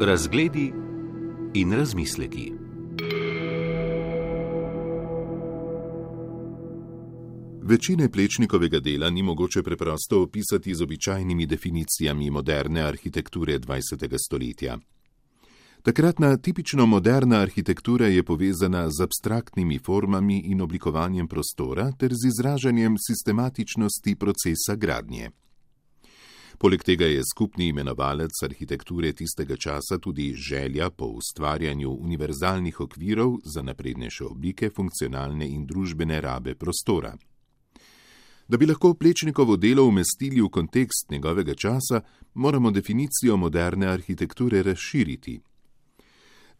Razgledi in razmisleki. Večine plečnikovega dela ni mogoče preprosto opisati z običajnimi definicijami moderne arhitekture 20. stoletja. Takratna tipično moderna arhitektura je povezana z abstraktnimi formami in oblikovanjem prostora ter z izražanjem sistematičnosti procesa gradnje. Poleg tega je skupni imenovalec arhitekture tistega časa tudi želja po ustvarjanju univerzalnih okvirov za naprednejše oblike funkcionalne in družbene rabe prostora. Da bi lahko plečnikovo delo umestili v kontekst njegovega časa, moramo definicijo moderne arhitekture razširiti.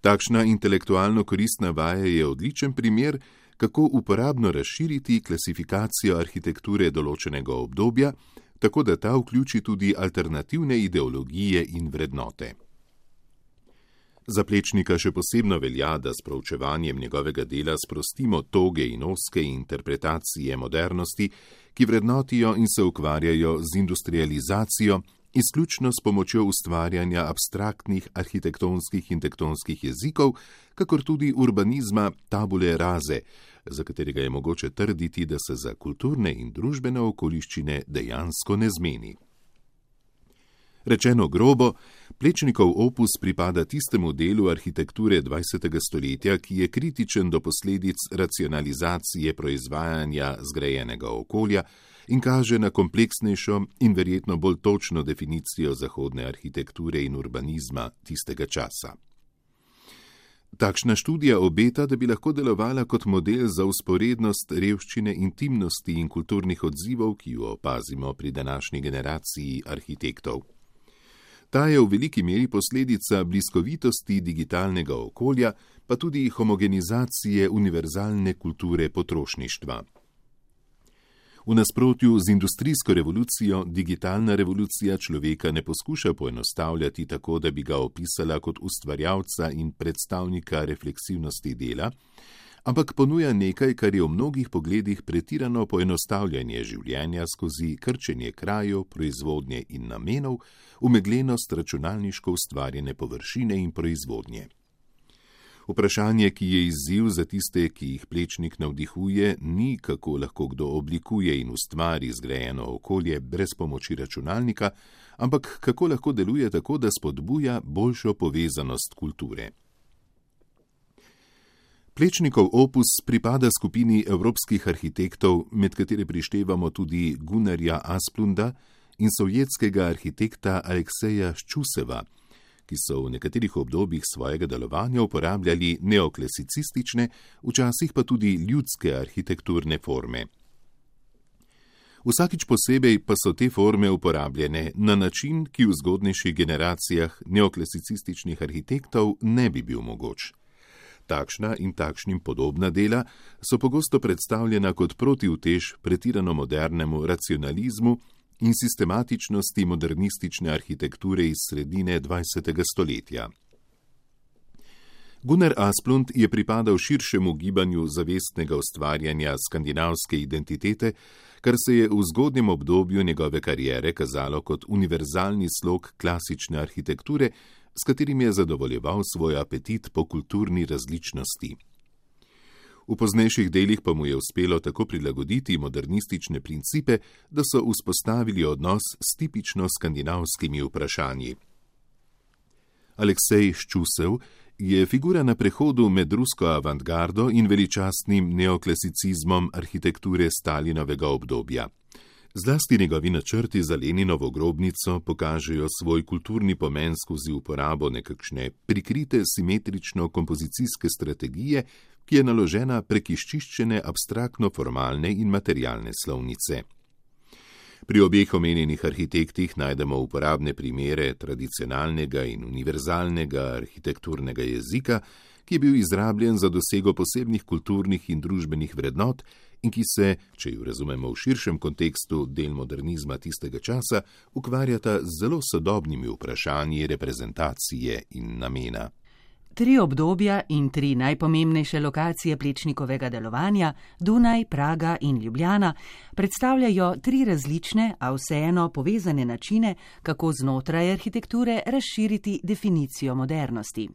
Takšna intelektualno koristna vaja je odličen primer, kako uporabno razširiti klasifikacijo arhitekture določenega obdobja, tako da ta vključi tudi alternativne ideologije in vrednote. Za plečnika še posebno velja, da s proučevanjem njegovega dela sprostimo toge in oske interpretacije modernosti, ki vrednotijo in se ukvarjajo z industrializacijo, izključno s pomočjo ustvarjanja abstraktnih arhitektonskih in tektonskih jezikov, kakor tudi urbanizma tabule raze, za katerega je mogoče trditi, da se za kulturne in družbene okoliščine dejansko ne zmeni. Rečeno grobo, Plečnikov opus pripada tistemu delu arhitekture 20. stoletja, ki je kritičen do posledic racionalizacije proizvajanja zgrajenega okolja, in kaže na kompleksnejšo in verjetno bolj točno definicijo zahodne arhitekture in urbanizma tistega časa. Takšna študija obeta, da bi lahko delovala kot model za usporednost revščine intimnosti in kulturnih odzivov, ki jo opazimo pri današnji generaciji arhitektov. Ta je v veliki meri posledica bliskovitosti digitalnega okolja, pa tudi homogenizacije univerzalne kulture potrošništva. V nasprotju z industrijsko revolucijo, digitalna revolucija človeka ne poskuša poenostavljati tako, da bi ga opisala kot ustvarjalca in predstavnika refleksivnosti dela, ampak ponuja nekaj, kar je v mnogih pogledih pretirano poenostavljanje življenja skozi krčenje krajev, proizvodnje in namenov, umeglenost računalniško ustvarjene površine in proizvodnje. Vprašanje, ki je izziv za tiste, ki jih plečnik navdihuje, ni, kako lahko kdo oblikuje in ustvari zgrajeno okolje brez pomoči računalnika, ampak kako lahko deluje tako, da spodbuja boljšo povezanost kulture. Plečnikov opus pripada skupini evropskih arhitektov, med katere prištevamo tudi Gunarja Asplunda in sovjetskega arhitekta Alekseja Ščuseva ki so v nekaterih obdobjih svojega delovanja uporabljali neoklasicistične, včasih pa tudi ljudske arhitekturne forme. Vsakič posebej pa so te forme uporabljene na način, ki v zgodnejših generacijah neoklasicističnih arhitektov ne bi bil mogoč. Takšna in takšnim podobna dela so pogosto predstavljena kot protivtež pretirano modernemu racionalizmu, in sistematičnosti modernistične arhitekture iz sredine 20. stoletja. Gunnar Asplund je pripadal širšemu gibanju zavestnega ustvarjanja skandinavske identitete, kar se je v zgodnjem obdobju njegove kariere kazalo kot univerzalni slog klasične arhitekture, s katerim je zadovoljeval svoj apetit po kulturni različnosti. V poznejših delih pa mu je uspelo tako prilagoditi modernistične principe, da so vzpostavili odnos s tipično skandinavskimi vprašanji. Aleksej Ščusev je figura na prehodu med rusko avantgardo in veličastnim neoklasicizmom arhitekture Stalinovega obdobja. Zlasti njegovi načrti za Leninovo grobnico pokažejo svoj kulturni pomen skozi uporabo nekakšne prikrite simetrično-kompozicijske strategije, ki je naložena prek iščiščene abstraktno-formalne in materialne slovnice. Pri obeh omenjenih arhitektih najdemo uporabne primere tradicionalnega in univerzalnega arhitekturnega jezika, ki je bil izrabljen za dosego posebnih kulturnih in družbenih vrednot in ki se, če jo razumemo v širšem kontekstu del modernizma tistega časa, ukvarjata z zelo sodobnimi vprašanji reprezentacije in namena. Tri obdobja in tri najpomembnejše lokacije Plečnikovega delovanja, Dunaj, Praga in Ljubljana, predstavljajo tri različne, a vseeno povezane načine, kako znotraj arhitekture razširiti definicijo modernosti.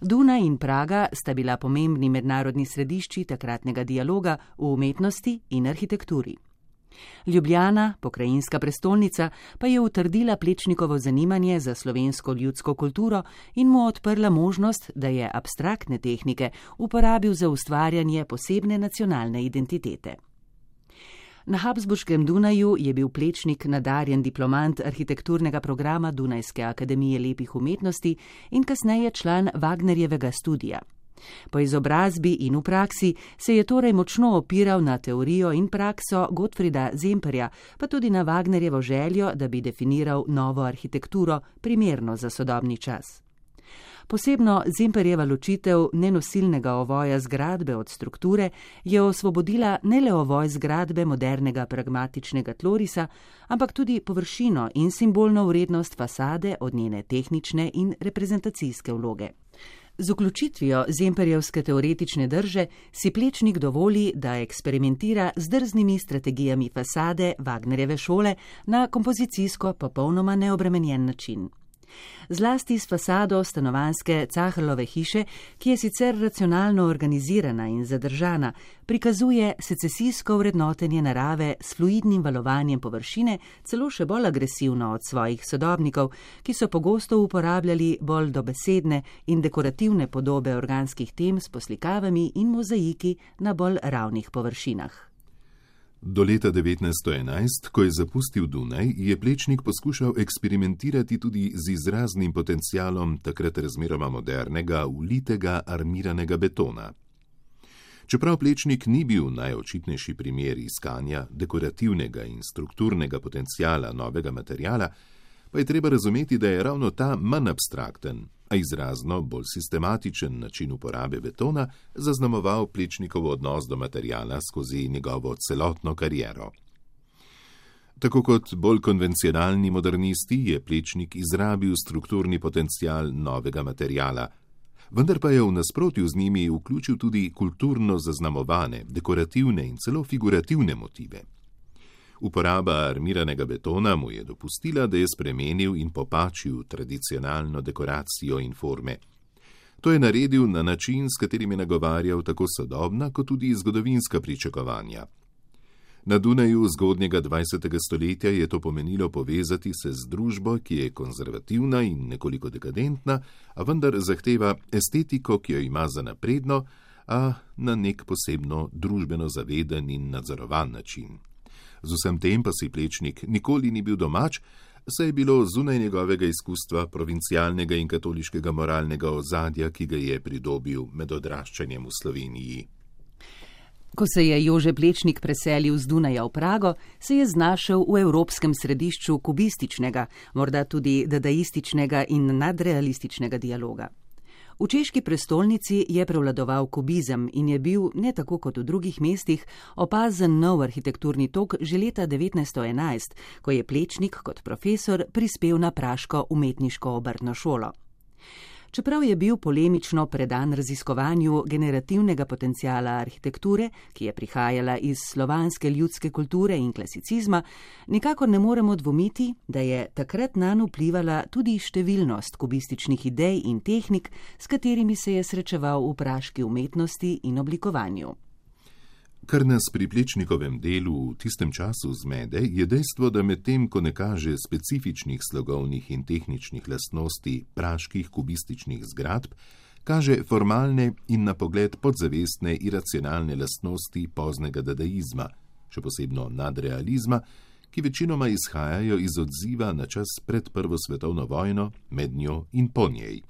Dunaj in Praga sta bila pomembni mednarodni središči takratnega dialoga v umetnosti in arhitekturi. Ljubljana, pokrajinska prestolnica, pa je utrdila Plečnikovo zanimanje za slovensko ljudsko kulturo in mu odprla možnost, da je abstraktne tehnike uporabil za ustvarjanje posebne nacionalne identitete. Na Habsburškem Dunaju je bil Plečnik nadarjen diplomant arhitekturnega programa Dunajske akademije lepih umetnosti in kasneje član Wagnerjevega studija. Po izobrazbi in v praksi se je torej močno opiral na teorijo in prakso Gottfrieda Zemperja, pa tudi na Wagnerjevo željo, da bi definiral novo arhitekturo, primerno za sodobni čas. Posebno Zemperjeva ločitev nenosilnega ovoja zgradbe od strukture je osvobodila ne le ovoj zgradbe modernega pragmatičnega tlorisa, ampak tudi površino in simbolno vrednost fasade od njene tehnične in reprezentacijske vloge. Z vključitvijo zemperjevske teoretične drže si plečnik dovoli, da eksperimentira z drznimi strategijami fasade Wagnerjeve šole na kompozicijsko popolnoma neobremenjen način zlasti s fasado stanovanske Cahrlove hiše, ki je sicer racionalno organizirana in zadržana, prikazuje secesijsko vrednotenje narave s fluidnim valovanjem površine, celo še bolj agresivno od svojih sodobnikov, ki so pogosto uporabljali bolj dobesedne in dekorativne podobe organskih tem s poslikavami in mozaiki na bolj ravnih površinah. Do leta 1911, ko je zapustil Dunaj, je Plečnik poskušal eksperimentirati tudi z izraznim potencialom takrat razmeroma modernega, ulitega armiranega betona. Čeprav Plečnik ni bil najočitnejši primer iskanja dekorativnega in strukturnega potenciala novega materijala, pa je treba razumeti, da je ravno ta manj abstrakten, a izrazno bolj sistematičen način uporabe betona zaznamoval Plečnikov odnos do materijala skozi njegovo celotno kariero. Tako kot bolj konvencionalni modernisti je Plečnik izrabil strukturni potencial novega materijala, vendar pa je v nasprotju z njimi vključil tudi kulturno zaznamovane, dekorativne in celo figurativne motive. Uporaba armiranega betona mu je dopustila, da je spremenil in popačil tradicionalno dekoracijo in forme. To je naredil na način, s katerim je nagovarjal tako sodobna, kot tudi zgodovinska pričakovanja. Na Dunaju zgodnjega 20. stoletja je to pomenilo povezati se z družbo, ki je konzervativna in nekoliko dekadentna, a vendar zahteva estetiko, ki jo ima za napredno, a na nek posebno družbeno zaveden in nadzorovan način. Z vsem tem pa si plečnik nikoli ni bil domač, saj je bilo zunaj njegovega izkustva provincialnega in katoliškega moralnega ozadja, ki ga je pridobil med odraščanjem v Sloveniji. Ko se je Jože Plečnik preselil z Dunaja v Prago, se je znašel v evropskem središču kubističnega, morda tudi dadaističnega in nadrealističnega dialoga. V češki prestolnici je prevladoval kubizem in je bil, ne tako kot v drugih mestih, opazen nov arhitekturni tok že leta 1911, ko je Plečnik kot profesor prispel na Praško umetniško obrtno šolo. Čeprav je bil polemično predan raziskovanju generativnega potencijala arhitekture, ki je prihajala iz slovanske ljudske kulture in klasicizma, nikakor ne moremo dvomiti, da je takrat na njo vplivala tudi številnost kubističnih idej in tehnik, s katerimi se je srečeval v praški umetnosti in oblikovanju. Kar nas pri plečnikovem delu v tistem času zmede, je dejstvo, da medtem, ko ne kaže specifičnih slogovnih in tehničnih lastnosti praških kubističnih zgradb, kaže formalne in na pogled podzavestne iracionalne lastnosti poznega dadaizma, še posebno nadrealizma, ki večinoma izhajajo iz odziva na čas pred Prvo svetovno vojno, med njo in po njej.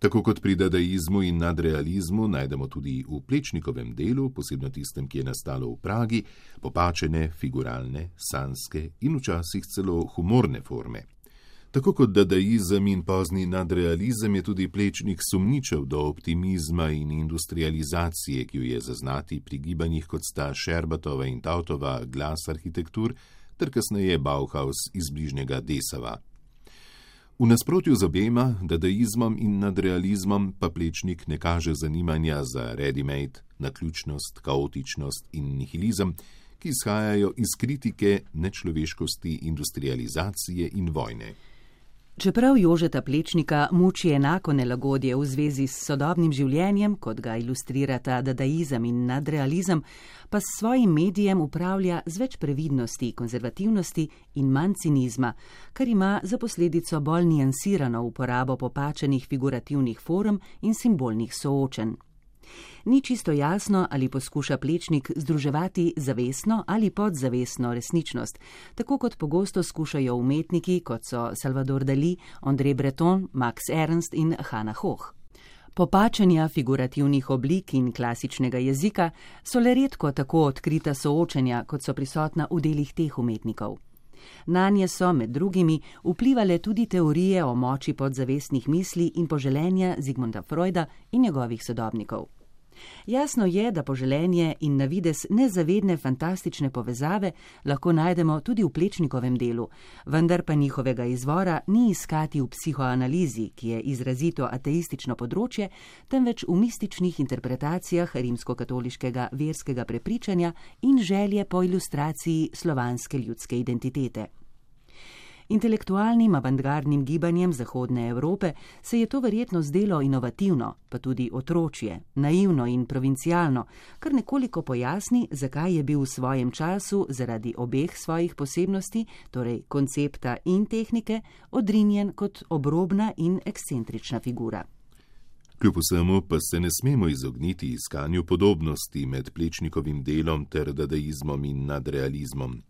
Tako kot pri dadaizmu in nadrealizmu najdemo tudi v plečnikovem delu, posebno tistem, ki je nastalo v Pragi, popačene, figuralne, sanske in včasih celo humorne forme. Tako kot dadaizem in pozni nadrealizem je tudi plečnik sumničev do optimizma in industrializacije, ki jo je zaznati pri gibanjih kot sta Šerbatova in Tautova glas arhitektur ter kasneje Bauhaus iz bližnjega Desava. V nasprotju z obema, dadaizmom in nadrealizmom, pa plečnik ne kaže zanimanja za ready-made, naključnost, kaotičnost in nihilizem, ki izhajajo iz kritike nečloveškosti, industrializacije in vojne. Čeprav Jožeta Plečnika muči enako nelagodje v zvezi s sodobnim življenjem, kot ga ilustrirata dadaizem in nadrealizem, pa s svojim medijem upravlja z več previdnosti, konzervativnosti in manj cinizma, kar ima za posledico bolj nijansirano uporabo popačenih figurativnih form in simbolnih soočenj. Ni čisto jasno, ali poskuša plečnik združevati zavestno ali podzavestno resničnost, tako kot pogosto skušajo umetniki, kot so Salvador Dali, André Breton, Max Ernst in Hanna Hoch. Popačenja figurativnih oblik in klasičnega jezika so le redko tako odkrita soočenja, kot so prisotna v delih teh umetnikov. Na nje so med drugimi vplivale tudi teorije o moči podzavestnih misli in poželenja Zigmunda Freuda in njegovih sodobnikov. Jasno je, da poželenje in na vides nezavedne fantastične povezave lahko najdemo tudi v plečnikovem delu, vendar pa njihovega izvora ni iskati v psihoanalizi, ki je izrazito ateistično področje, temveč v mističnih interpretacijah rimsko-katoliškega verskega prepričanja in želje po ilustraciji slovanske ljudske identitete. Intelektualnim avantgardnim gibanjem Zahodne Evrope se je to verjetno zdelo inovativno, pa tudi otročje, naivno in provincialno, kar nekoliko pojasni, zakaj je bil v svojem času zaradi obeh svojih posebnosti, torej koncepta in tehnike, odrinjen kot obrobna in ekscentrična figura. Kljub vsemu pa se ne smemo izogniti iskanju podobnosti med plečnikovim delom ter dadaizmom in nadrealizmom.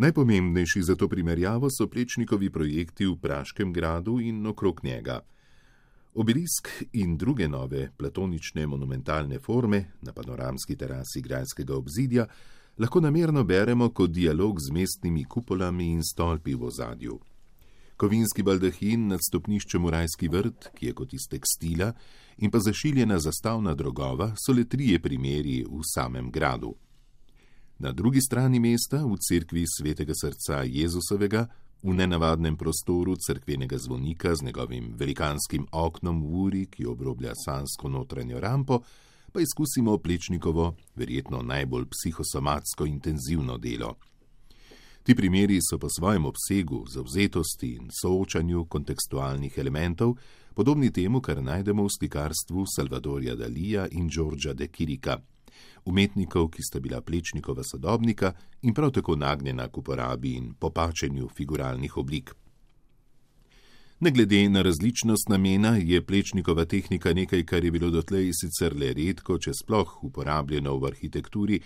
Najpomembnejši za to primerjavo so plečnikovi projekti v Praškem gradu in okrog njega. Obelisk in druge nove platonične monumentalne forme na panoramski terasi grajskega obzidja lahko namerno beremo kot dialog z mestnimi kupolami in stolpi v ozadju. Kovinski baldahin nad stopniščem v rajski vrt, ki je kot iz tekstila, in pa zašiljena zastavna drogova so le trije primeri v samem gradu. Na drugi strani mesta, v cerkvi svetega srca Jezusovega, v nenavadnem prostoru cerkvenega zvonika z njegovim velikanskim oknom v uri, ki obroblja sansko notranjo rampo, pa izkusimo plečnikovo, verjetno najbolj psihosomatsko intenzivno delo. Ti primeri so po svojem obsegu, zauzetosti in soočanju kontekstualnih elementov podobni temu, kar najdemo v slikarstvu Salvadorja Dalija in Đorđa de Kirika umetnikov, ki sta bila plečnikova sodobnika in prav tako nagnjena k uporabi in popačenju figuralnih oblik. Ne glede na različnost namena, je plečnikova tehnika nekaj, kar je bilo dotlej sicer le redko, če sploh uporabljeno v arhitekturi,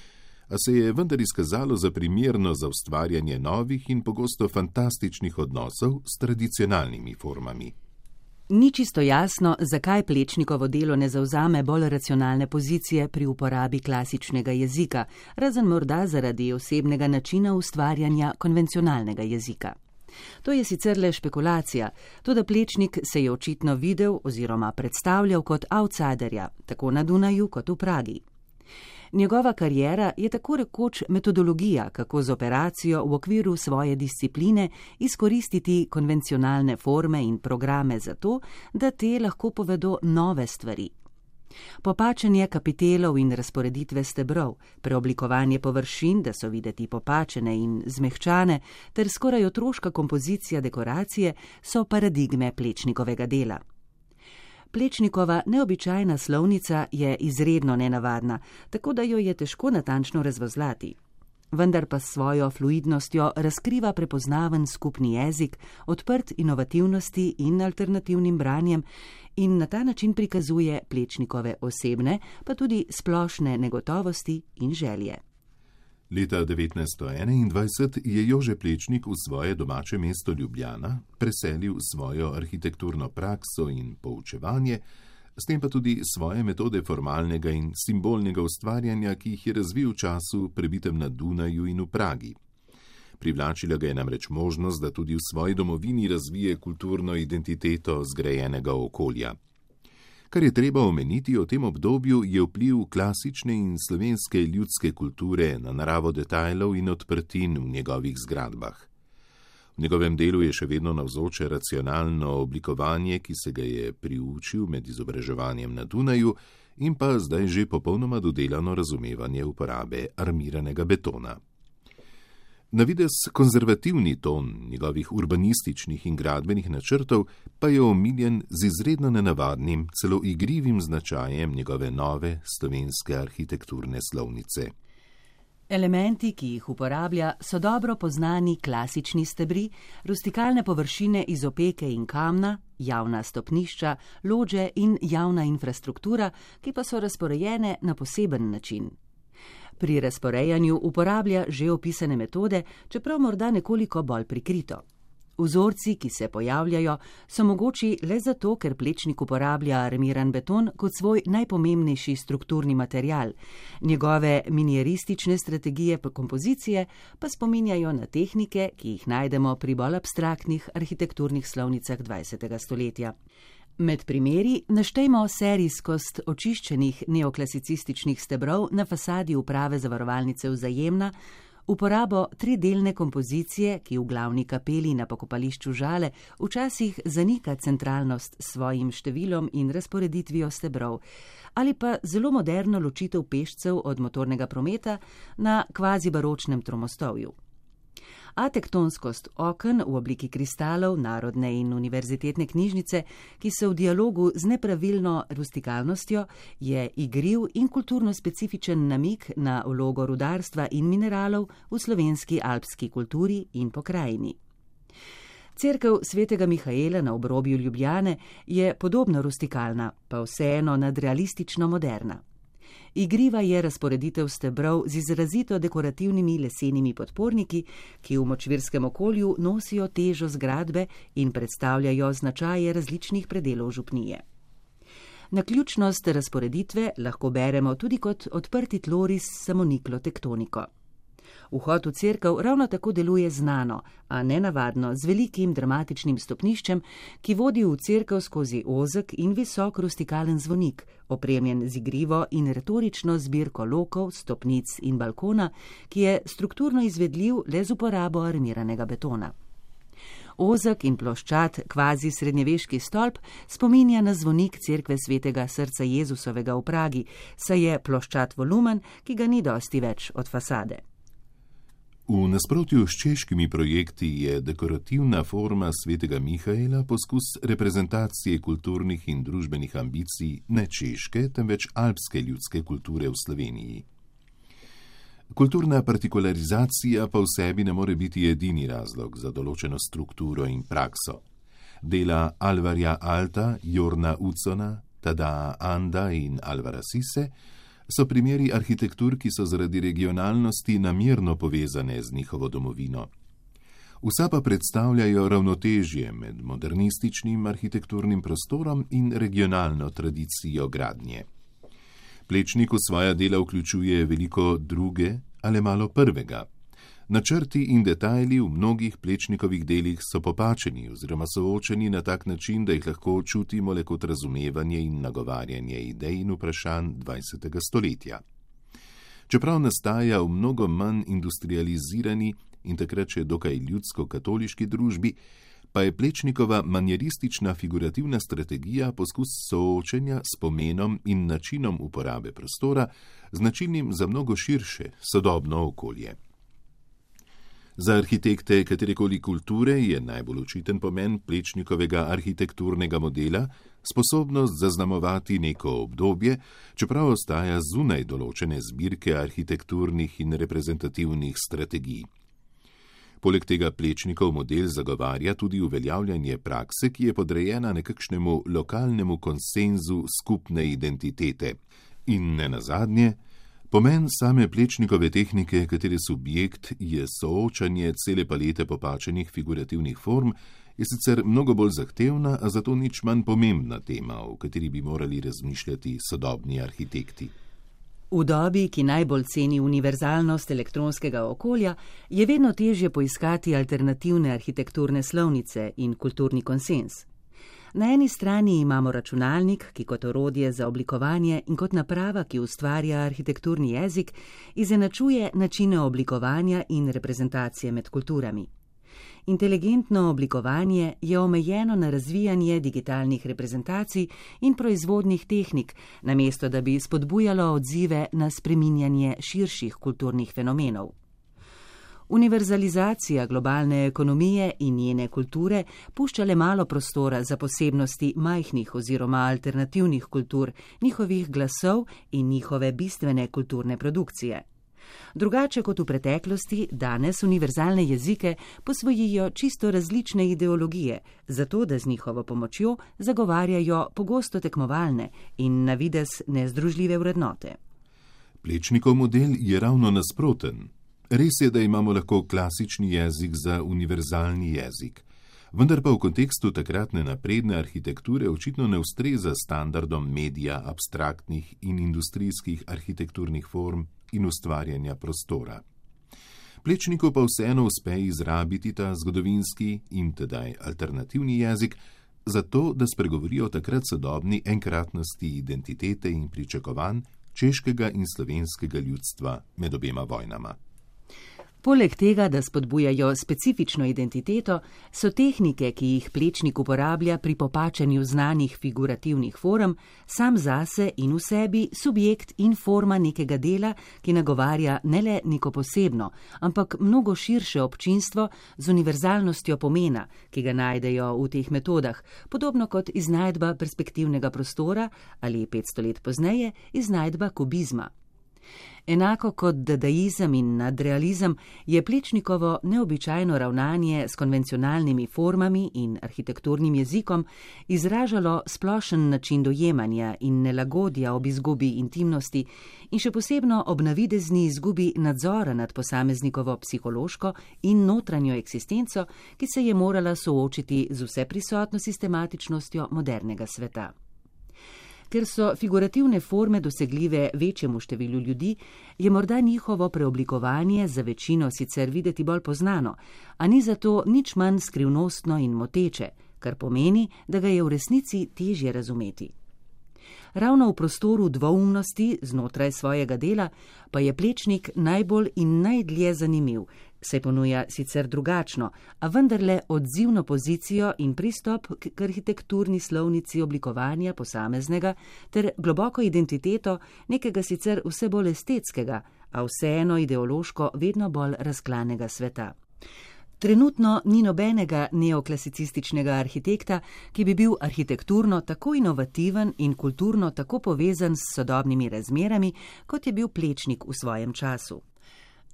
a se je vendar izkazalo za primerno za ustvarjanje novih in pogosto fantastičnih odnosov s tradicionalnimi formami. Ni čisto jasno, zakaj plečnikovo delo ne zauzame bolj racionalne pozicije pri uporabi klasičnega jezika, razen morda zaradi osebnega načina ustvarjanja konvencionalnega jezika. To je sicer le špekulacija, tudi plečnik se je očitno videl oziroma predstavljal kot outsiderja, tako na Dunaju kot v Pragi. Njegova karijera je tako rekoč metodologija, kako z operacijo v okviru svoje discipline izkoristiti konvencionalne forme in programe za to, da te lahko povedo nove stvari. Popačenje kapitelov in razporeditve stebrov, preoblikovanje površin, da so videti popačene in zmehčane, ter skoraj otroška kompozicija dekoracije so paradigme plečnikovega dela. Plečnikova neobičajna slovnica je izredno nenavadna, tako da jo je težko natančno razvozlati. Vendar pa s svojo fluidnostjo razkriva prepoznaven skupni jezik, odprt inovativnosti in alternativnim branjem in na ta način prikazuje plečnikove osebne, pa tudi splošne negotovosti in želje. Leta 1921 je Jože Plečnik v svoje domače mesto Ljubljana preselil svojo arhitekturno prakso in poučevanje, s tem pa tudi svoje metode formalnega in simbolnega ustvarjanja, ki jih je razvil v času prebitem na Dunaju in v Pragi. Privlačila ga je namreč možnost, da tudi v svoji domovini razvije kulturno identiteto zgrajenega okolja. Kar je treba omeniti o tem obdobju, je vpliv klasične in slovenske ljudske kulture na naravo detajlov in odprtin v njegovih zgradbah. V njegovem delu je še vedno navzoče racionalno oblikovanje, ki se ga je priučil med izobraževanjem na Dunaju, in pa zdaj že popolnoma dodelano razumevanje uporabe armiranega betona. Na vides konzervativni ton njegovih urbanističnih in gradbenih načrtov pa je omiljen z izredno nenavadnim, celo igrivim značajem njegove nove slovenske arhitekturne slovnice. Elementi, ki jih uporablja, so dobro poznani klasični stebri, rustikalne površine iz opeke in kamna, javna stopnišča, lože in javna infrastruktura, ki pa so razporejene na poseben način. Pri razporejanju uporablja že opisane metode, čeprav morda nekoliko bolj prikrito. Vzorci, ki se pojavljajo, so mogoči le zato, ker plečnik uporablja armiran beton kot svoj najpomembnejši strukturni material. Njegove minieristične strategije pa kompozicije pa spominjajo na tehnike, ki jih najdemo pri bolj abstraktnih arhitekturnih slovnicah 20. stoletja. Med primeri naštejmo serijskost očiščenih neoklasicističnih stebrov na fasadi uprave zavarovalnice Vzajemna, uporabo tridelne kompozicije, ki v glavni kapeli na pokopališču žale včasih zanika centralnost s svojim številom in razporeditvijo stebrov, ali pa zelo moderno ločitev pešcev od motornega prometa na kvazi baročnem tromostovju a tektonskost oken v obliki kristalov Narodne in univerzitetne knjižnice, ki so v dialogu z nepravilno rustikalnostjo, je igriv in kulturno specifičen namik na vlogo rudarstva in mineralov v slovenski alpski kulturi in pokrajini. Cerkev svetega Mihaela na obrobju Ljubljane je podobno rustikalna, pa vseeno nadrealistično moderna. Igriva je razporeditev stebrov z izrazito dekorativnimi lesenimi podporniki, ki v močvirskem okolju nosijo težo zgradbe in predstavljajo značaje različnih predelov župnije. Naključnost razporeditve lahko beremo tudi kot odprti tloris samoniklo tektoniko. Vhod v cerkev ravno tako deluje znano, a ne navadno, z velikim dramatičnim stopniščem, ki vodi v cerkev skozi ozek in visok rustikalen zvonik, opremljen z igrivo in retorično zbirko lokov, stopnic in balkona, ki je strukturno izvedljiv le z uporabo armiranega betona. Ozek in ploščat, kvazi srednjeveški stolp, spominja na zvonik cerkve svetega srca Jezusovega v Pragi, saj je ploščat volumen, ki ga ni dosti več od fasade. V nasprotju s češkimi projekti je dekorativna forma svetega Mihaela poskus reprezentacije kulturnih in družbenih ambicij ne češke, temveč alpske ljudske kulture v Sloveniji. Kulturna partikularizacija pa v sebi ne more biti edini razlog za določeno strukturo in prakso. Dela Alvarja Alta, Jorna Ucona, Tada Anda in Alvara Sise so primeri arhitektur, ki so zaradi regionalnosti namerno povezane z njihovo domovino. Vsa pa predstavljajo ravnotežje med modernističnim arhitekturnim prostorom in regionalno tradicijo gradnje. Plečnik v svoja dela vključuje veliko druge ali malo prvega, Načrti in detajli v mnogih plečnikovih delih so popačeni oziroma soočeni na tak način, da jih lahko čutimo le kot razumevanje in nagovarjanje idej in vprašanj 20. stoletja. Čeprav nastaja v mnogo manj industrializirani in takrat še dokaj ljudsko-katoliški družbi, pa je plečnikova manjeristična figurativna strategija poskus soočenja s pomenom in načinom uporabe prostora, značilnim za mnogo širše sodobno okolje. Za arhitekte katerekoli kulture je najbolj očiten pomen plečnikovega arhitekturnega modela sposobnost zaznamovati neko obdobje, čeprav ostaja zunaj določene zbirke arhitekturnih in reprezentativnih strategij. Poleg tega plečnikov model zagovarja tudi uveljavljanje prakse, ki je podrejena nekakšnemu lokalnemu konsenzu skupne identitete. In ne nazadnje, Pomen same plečnikove tehnike, katere subjekt je soočanje cele palete popačenih figurativnih form, je sicer mnogo bolj zahtevna, a zato nič manj pomembna tema, o kateri bi morali razmišljati sodobni arhitekti. V dobi, ki najbolj ceni univerzalnost elektronskega okolja, je vedno težje poiskati alternativne arhitekturne slovnice in kulturni konsens. Na eni strani imamo računalnik, ki kot orodje za oblikovanje in kot naprava, ki ustvarja arhitekturni jezik, izenačuje načine oblikovanja in reprezentacije med kulturami. Inteligentno oblikovanje je omejeno na razvijanje digitalnih reprezentacij in proizvodnih tehnik, namesto da bi spodbujalo odzive na spreminjanje širših kulturnih fenomenov. Univerzalizacija globalne ekonomije in njene kulture pušča le malo prostora za posebnosti majhnih oziroma alternativnih kultur, njihovih glasov in njihove bistvene kulturne produkcije. Drugače kot v preteklosti, danes univerzalne jezike posvojijo čisto različne ideologije, zato da z njihovo pomočjo zagovarjajo pogosto tekmovalne in na vides nezdružljive vrednote. Plečnikov model je ravno nasproten. Res je, da imamo lahko klasični jezik za univerzalni jezik, vendar pa v kontekstu takratne napredne arhitekture očitno ne ustreza standardom medija, abstraktnih in industrijskih arhitekturnih form in ustvarjanja prostora. Plečniku pa vseeno uspe izrabiti ta zgodovinski in tedaj alternativni jezik, zato da spregovori o takrat sodobni enkratnosti identitete in pričakovanj češkega in slovenskega ljudstva med obema vojnama. Poleg tega, da spodbujajo specifično identiteto, so tehnike, ki jih plečnik uporablja pri popačanju znanih figurativnih form, sam zase in v sebi subjekt in forma nekega dela, ki nagovarja ne le neko posebno, ampak mnogo širše občinstvo z univerzalnostjo pomena, ki ga najdejo v teh metodah, podobno kot iznajdba perspektivnega prostora ali 500 let pozneje iznajdba kubizma. Enako kot dadaizem in nadrealizem je plečnikovo neobičajno ravnanje s konvencionalnimi formami in arhitekturnim jezikom izražalo splošen način dojemanja in nelagodja ob izgubi intimnosti in še posebno ob navidezni izgubi nadzora nad posameznikovo psihološko in notranjo eksistenco, ki se je morala soočiti z vse prisotno sistematičnostjo modernega sveta. Ker so figurativne forme dosegljive večjemu številu ljudi, je morda njihovo preoblikovanje za večino sicer videti bolj poznano, a ni zato nič manj skrivnostno in moteče, kar pomeni, da ga je v resnici težje razumeti. Ravno v prostoru dvoumnosti znotraj svojega dela pa je plečnik najbolj in najdlje zanimiv, se ponuja sicer drugačno, a vendarle odzivno pozicijo in pristop k arhitekturni slovnici oblikovanja posameznega ter globoko identiteto nekega sicer vse bolj estetskega, a vseeno ideološko vedno bolj razklanega sveta. Trenutno ni nobenega neoklasicističnega arhitekta, ki bi bil arhitekturno tako inovativen in kulturno tako povezan s sodobnimi razmerami, kot je bil plečnik v svojem času.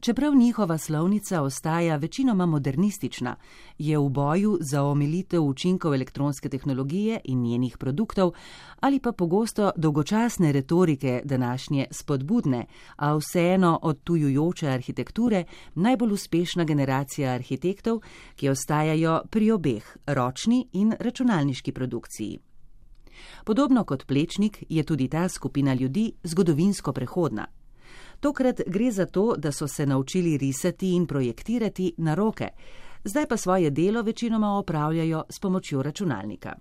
Čeprav njihova slovnica ostaja večinoma modernistična, je v boju za omilitev učinkov elektronske tehnologije in njenih produktov ali pa pogosto dolgočasne retorike današnje spodbudne, a vseeno odtujujoče arhitekture najbolj uspešna generacija arhitektov, ki ostajajo pri obeh ročni in računalniški produkciji. Podobno kot plečnik je tudi ta skupina ljudi zgodovinsko prehodna. Tokrat gre za to, da so se naučili risati in projektirati na roke, zdaj pa svoje delo večinoma opravljajo s pomočjo računalnika.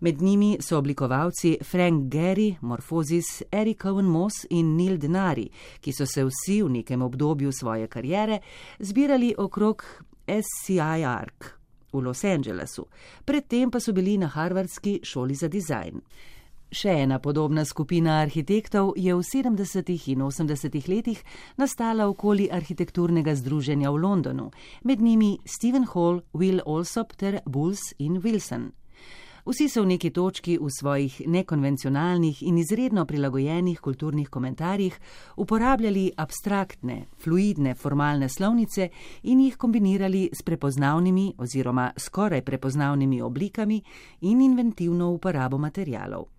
Med njimi so oblikovalci Frank Gehry, Morphosis, Eric Owen Moss in Neil Denari, ki so se vsi v nekem obdobju svoje kariere zbirali okrog SCI Arc v Los Angelesu, predtem pa so bili na Harvardski šoli za dizajn. Še ena podobna skupina arhitektov je v 70. in 80. letih nastala okoli arhitekturnega združenja v Londonu, med njimi Stephen Hall, Will Alsop ter Bulls in Wilson. Vsi so v neki točki v svojih nekonvencionalnih in izredno prilagojenih kulturnih komentarjih uporabljali abstraktne, fluidne formalne slovnice in jih kombinirali s prepoznavnimi oziroma skoraj prepoznavnimi oblikami in inventivno uporabo materialov.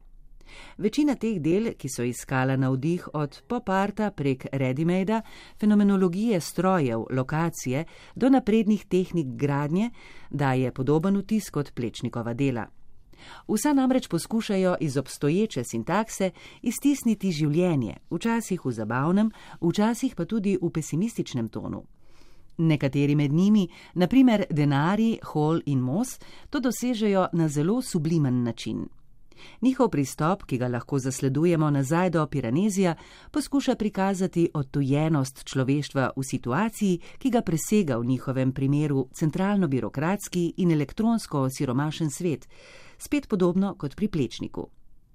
Večina teh del, ki so iskala navdih od poparta prek readymada, fenomenologije strojev, lokacije do naprednih tehnik gradnje, daje podoben vtis kot plečnikova dela. Vsa namreč poskušajo iz obstoječe sintakse iztisniti življenje, včasih v zabavnem, včasih pa tudi v pesimističnem tonu. Nekateri med njimi, naprimer Denari, Hall in Moss, to dosežejo na zelo sublimen način. Njihov pristop, ki ga lahko zasledujemo nazaj do Piranezija, poskuša prikazati odtujenost človeštva v situaciji, ki ga presega v njihovem primeru centralno-birokratski in elektronsko osiromašen svet, spet podobno kot pri plečniku.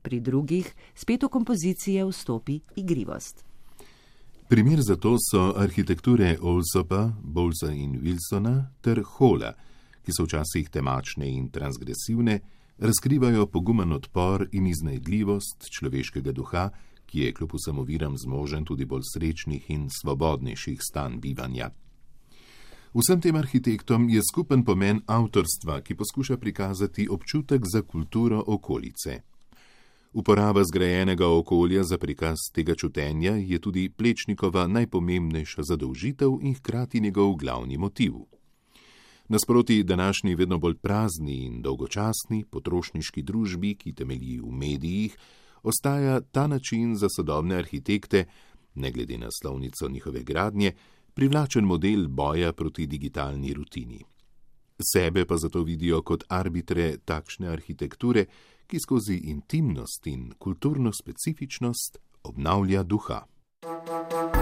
Pri drugih spet v kompozicije vstopi igrivost. Primer za to so arhitekture Olsopa, Bolsa in Wilsona ter Hola, ki so včasih temačne in transgresivne, razkrivajo pogumen odpor in iznajdljivost človeškega duha, ki je kljub vsem oviram zmožen tudi bolj srečnih in svobodnejših stan bivanja. Vsem tem arhitektom je skupen pomen avtorstva, ki poskuša prikazati občutek za kulturo okolice. Uporaba zgrajenega okolja za prikaz tega čutenja je tudi Plečnikova najpomembnejša zadolžitev in hkrati njegov glavni motiv. Nasproti današnji vedno bolj prazni in dolgočasni potrošniški družbi, ki temelji v medijih, ostaja ta način za sodobne arhitekte, ne glede na slovnico njihove gradnje, privlačen model boja proti digitalni rutini. Sebe pa zato vidijo kot arbitre takšne arhitekture, ki skozi intimnost in kulturno specifičnost obnavlja duha. Thank you.